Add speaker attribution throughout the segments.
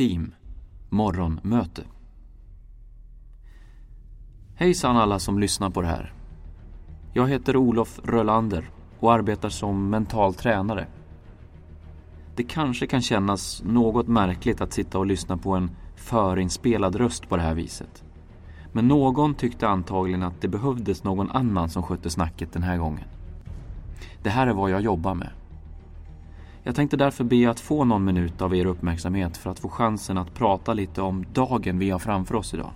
Speaker 1: Team Morgonmöte. Hejsan alla som lyssnar på det här. Jag heter Olof Rölander och arbetar som mental tränare. Det kanske kan kännas något märkligt att sitta och lyssna på en förinspelad röst på det här viset. Men någon tyckte antagligen att det behövdes någon annan som skötte snacket den här gången. Det här är vad jag jobbar med. Jag tänkte därför be att få någon minut av er uppmärksamhet för att få chansen att prata lite om dagen vi har framför oss idag.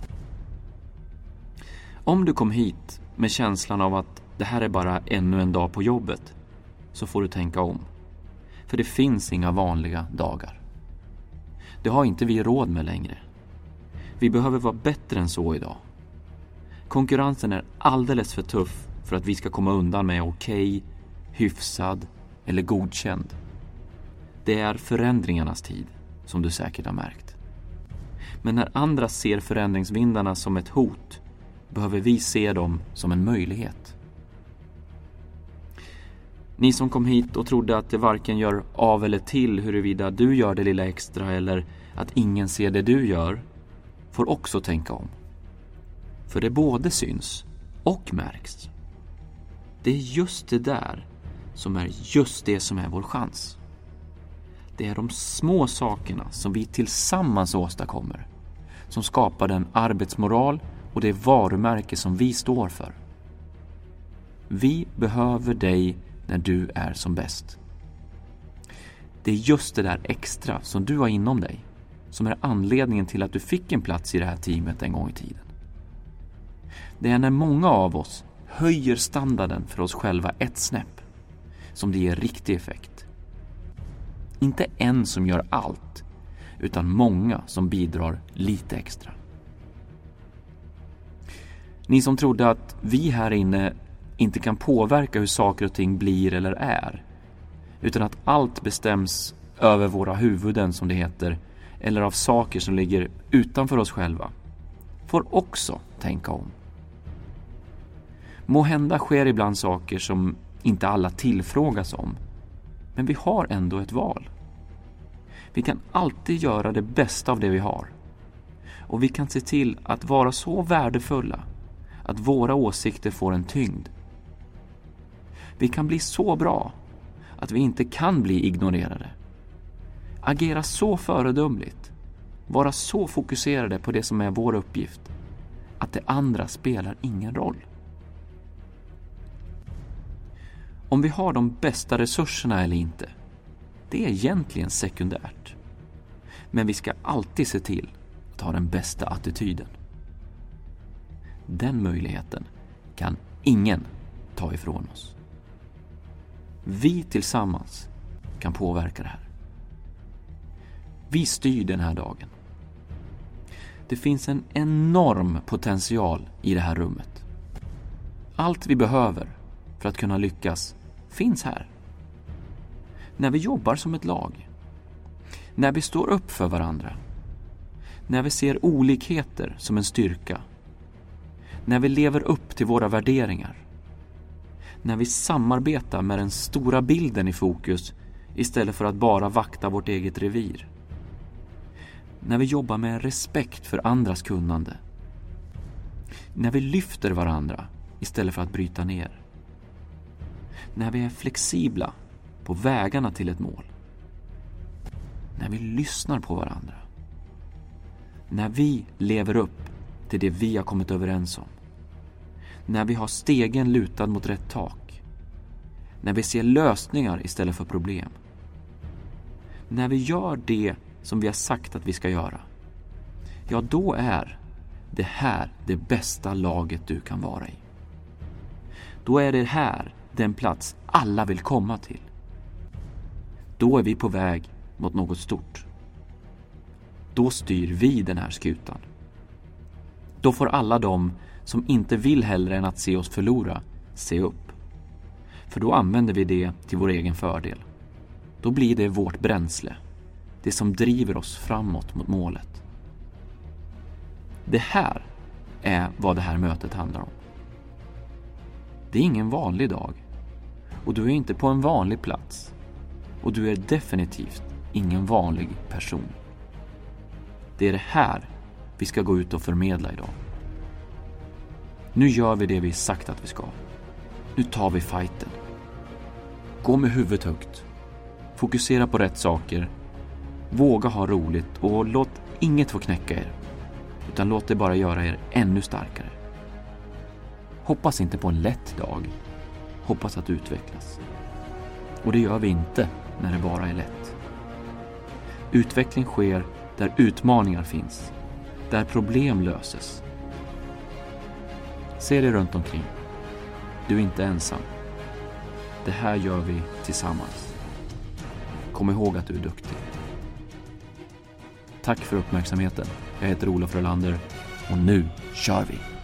Speaker 1: Om du kom hit med känslan av att det här är bara ännu en dag på jobbet så får du tänka om. För det finns inga vanliga dagar. Det har inte vi råd med längre. Vi behöver vara bättre än så idag. Konkurrensen är alldeles för tuff för att vi ska komma undan med okej, okay, hyfsad eller godkänd. Det är förändringarnas tid, som du säkert har märkt. Men när andra ser förändringsvindarna som ett hot behöver vi se dem som en möjlighet. Ni som kom hit och trodde att det varken gör av eller till huruvida du gör det lilla extra eller att ingen ser det du gör, får också tänka om. För det både syns och märks. Det är just det där som är just det som är vår chans. Det är de små sakerna som vi tillsammans åstadkommer som skapar den arbetsmoral och det varumärke som vi står för. Vi behöver dig när du är som bäst. Det är just det där extra som du har inom dig som är anledningen till att du fick en plats i det här teamet en gång i tiden. Det är när många av oss höjer standarden för oss själva ett snäpp som det ger riktig effekt. Inte en som gör allt, utan många som bidrar lite extra. Ni som trodde att vi här inne inte kan påverka hur saker och ting blir eller är, utan att allt bestäms över våra huvuden som det heter, eller av saker som ligger utanför oss själva, får också tänka om. Må hända sker ibland saker som inte alla tillfrågas om, men vi har ändå ett val. Vi kan alltid göra det bästa av det vi har. Och vi kan se till att vara så värdefulla att våra åsikter får en tyngd. Vi kan bli så bra att vi inte kan bli ignorerade. Agera så föredömligt, vara så fokuserade på det som är vår uppgift, att det andra spelar ingen roll. Om vi har de bästa resurserna eller inte, det är egentligen sekundärt. Men vi ska alltid se till att ha den bästa attityden. Den möjligheten kan ingen ta ifrån oss. Vi tillsammans kan påverka det här. Vi styr den här dagen. Det finns en enorm potential i det här rummet. Allt vi behöver för att kunna lyckas finns här. När vi jobbar som ett lag. När vi står upp för varandra. När vi ser olikheter som en styrka. När vi lever upp till våra värderingar. När vi samarbetar med den stora bilden i fokus istället för att bara vakta vårt eget revir. När vi jobbar med respekt för andras kunnande. När vi lyfter varandra istället för att bryta ner när vi är flexibla på vägarna till ett mål. När vi lyssnar på varandra. När vi lever upp till det vi har kommit överens om. När vi har stegen lutad mot rätt tak. När vi ser lösningar istället för problem. När vi gör det som vi har sagt att vi ska göra. Ja, då är det här det bästa laget du kan vara i. Då är det här den plats alla vill komma till. Då är vi på väg mot något stort. Då styr vi den här skutan. Då får alla de som inte vill hellre än att se oss förlora se upp. För då använder vi det till vår egen fördel. Då blir det vårt bränsle. Det som driver oss framåt mot målet. Det här är vad det här mötet handlar om. Det är ingen vanlig dag. Och du är inte på en vanlig plats. Och du är definitivt ingen vanlig person. Det är det här vi ska gå ut och förmedla idag. Nu gör vi det vi sagt att vi ska. Nu tar vi fighten. Gå med huvudet högt. Fokusera på rätt saker. Våga ha roligt och låt inget få knäcka er. Utan låt det bara göra er ännu starkare. Hoppas inte på en lätt dag. Hoppas att utvecklas. Och det gör vi inte när det bara är lätt. Utveckling sker där utmaningar finns. Där problem löses. Se dig runt omkring. Du är inte ensam. Det här gör vi tillsammans. Kom ihåg att du är duktig. Tack för uppmärksamheten. Jag heter Olof Rolander och nu kör vi!